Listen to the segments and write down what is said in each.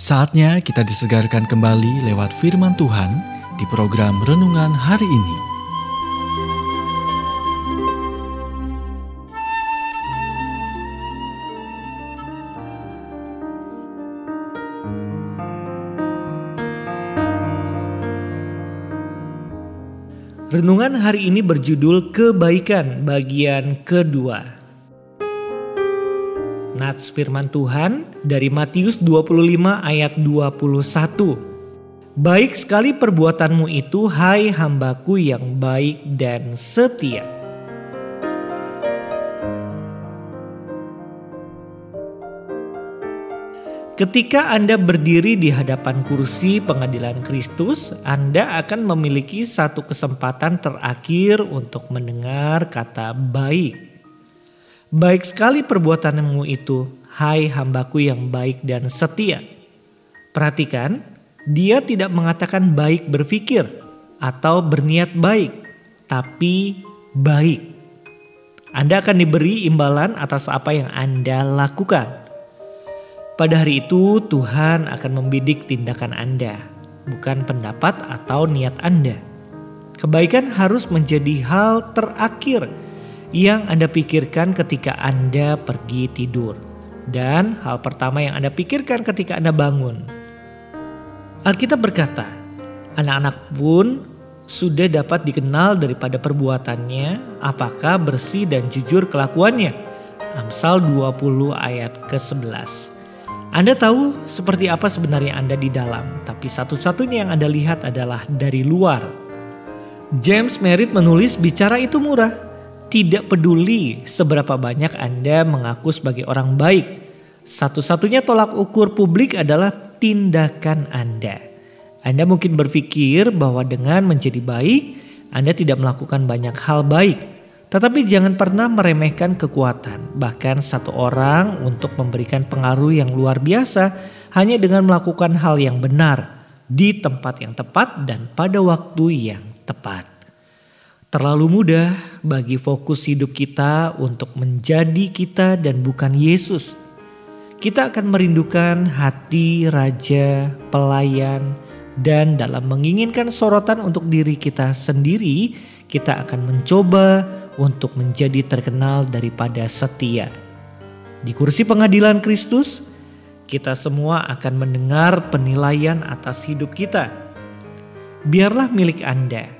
Saatnya kita disegarkan kembali lewat firman Tuhan di program renungan hari ini. Renungan hari ini berjudul Kebaikan bagian kedua. Nats firman Tuhan dari Matius 25 ayat 21. Baik sekali perbuatanmu itu hai hambaku yang baik dan setia. Ketika Anda berdiri di hadapan kursi pengadilan Kristus, Anda akan memiliki satu kesempatan terakhir untuk mendengar kata baik. Baik sekali perbuatanmu itu, hai hambaku yang baik dan setia. Perhatikan, dia tidak mengatakan baik berpikir atau berniat baik, tapi baik. Anda akan diberi imbalan atas apa yang Anda lakukan. Pada hari itu, Tuhan akan membidik tindakan Anda, bukan pendapat atau niat Anda. Kebaikan harus menjadi hal terakhir yang Anda pikirkan ketika Anda pergi tidur, dan hal pertama yang Anda pikirkan ketika Anda bangun. Alkitab berkata, anak-anak pun sudah dapat dikenal daripada perbuatannya, apakah bersih dan jujur kelakuannya. Amsal 20 ayat ke-11. Anda tahu seperti apa sebenarnya Anda di dalam, tapi satu-satunya yang Anda lihat adalah dari luar. James Merritt menulis bicara itu murah, tidak peduli seberapa banyak Anda mengaku sebagai orang baik. Satu-satunya tolak ukur publik adalah tindakan Anda. Anda mungkin berpikir bahwa dengan menjadi baik, Anda tidak melakukan banyak hal baik. Tetapi jangan pernah meremehkan kekuatan, bahkan satu orang untuk memberikan pengaruh yang luar biasa hanya dengan melakukan hal yang benar di tempat yang tepat dan pada waktu yang tepat. Terlalu mudah bagi fokus hidup kita untuk menjadi kita dan bukan Yesus. Kita akan merindukan hati raja, pelayan, dan dalam menginginkan sorotan untuk diri kita sendiri, kita akan mencoba untuk menjadi terkenal daripada setia. Di kursi pengadilan Kristus, kita semua akan mendengar penilaian atas hidup kita. Biarlah milik Anda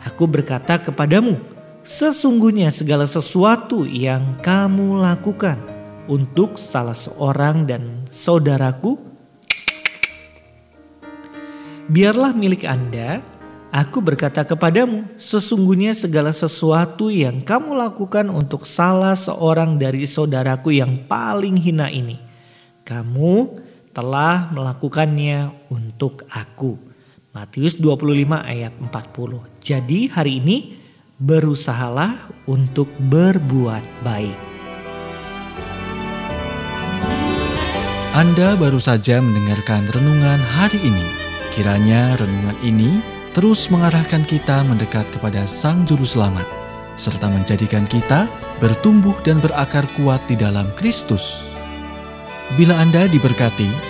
Aku berkata kepadamu, sesungguhnya segala sesuatu yang kamu lakukan untuk salah seorang dan saudaraku, biarlah milik Anda. Aku berkata kepadamu, sesungguhnya segala sesuatu yang kamu lakukan untuk salah seorang dari saudaraku yang paling hina ini, kamu telah melakukannya untuk aku. Matius 25 ayat 40. Jadi hari ini berusahalah untuk berbuat baik. Anda baru saja mendengarkan renungan hari ini. Kiranya renungan ini terus mengarahkan kita mendekat kepada Sang Juru Selamat, serta menjadikan kita bertumbuh dan berakar kuat di dalam Kristus. Bila Anda diberkati,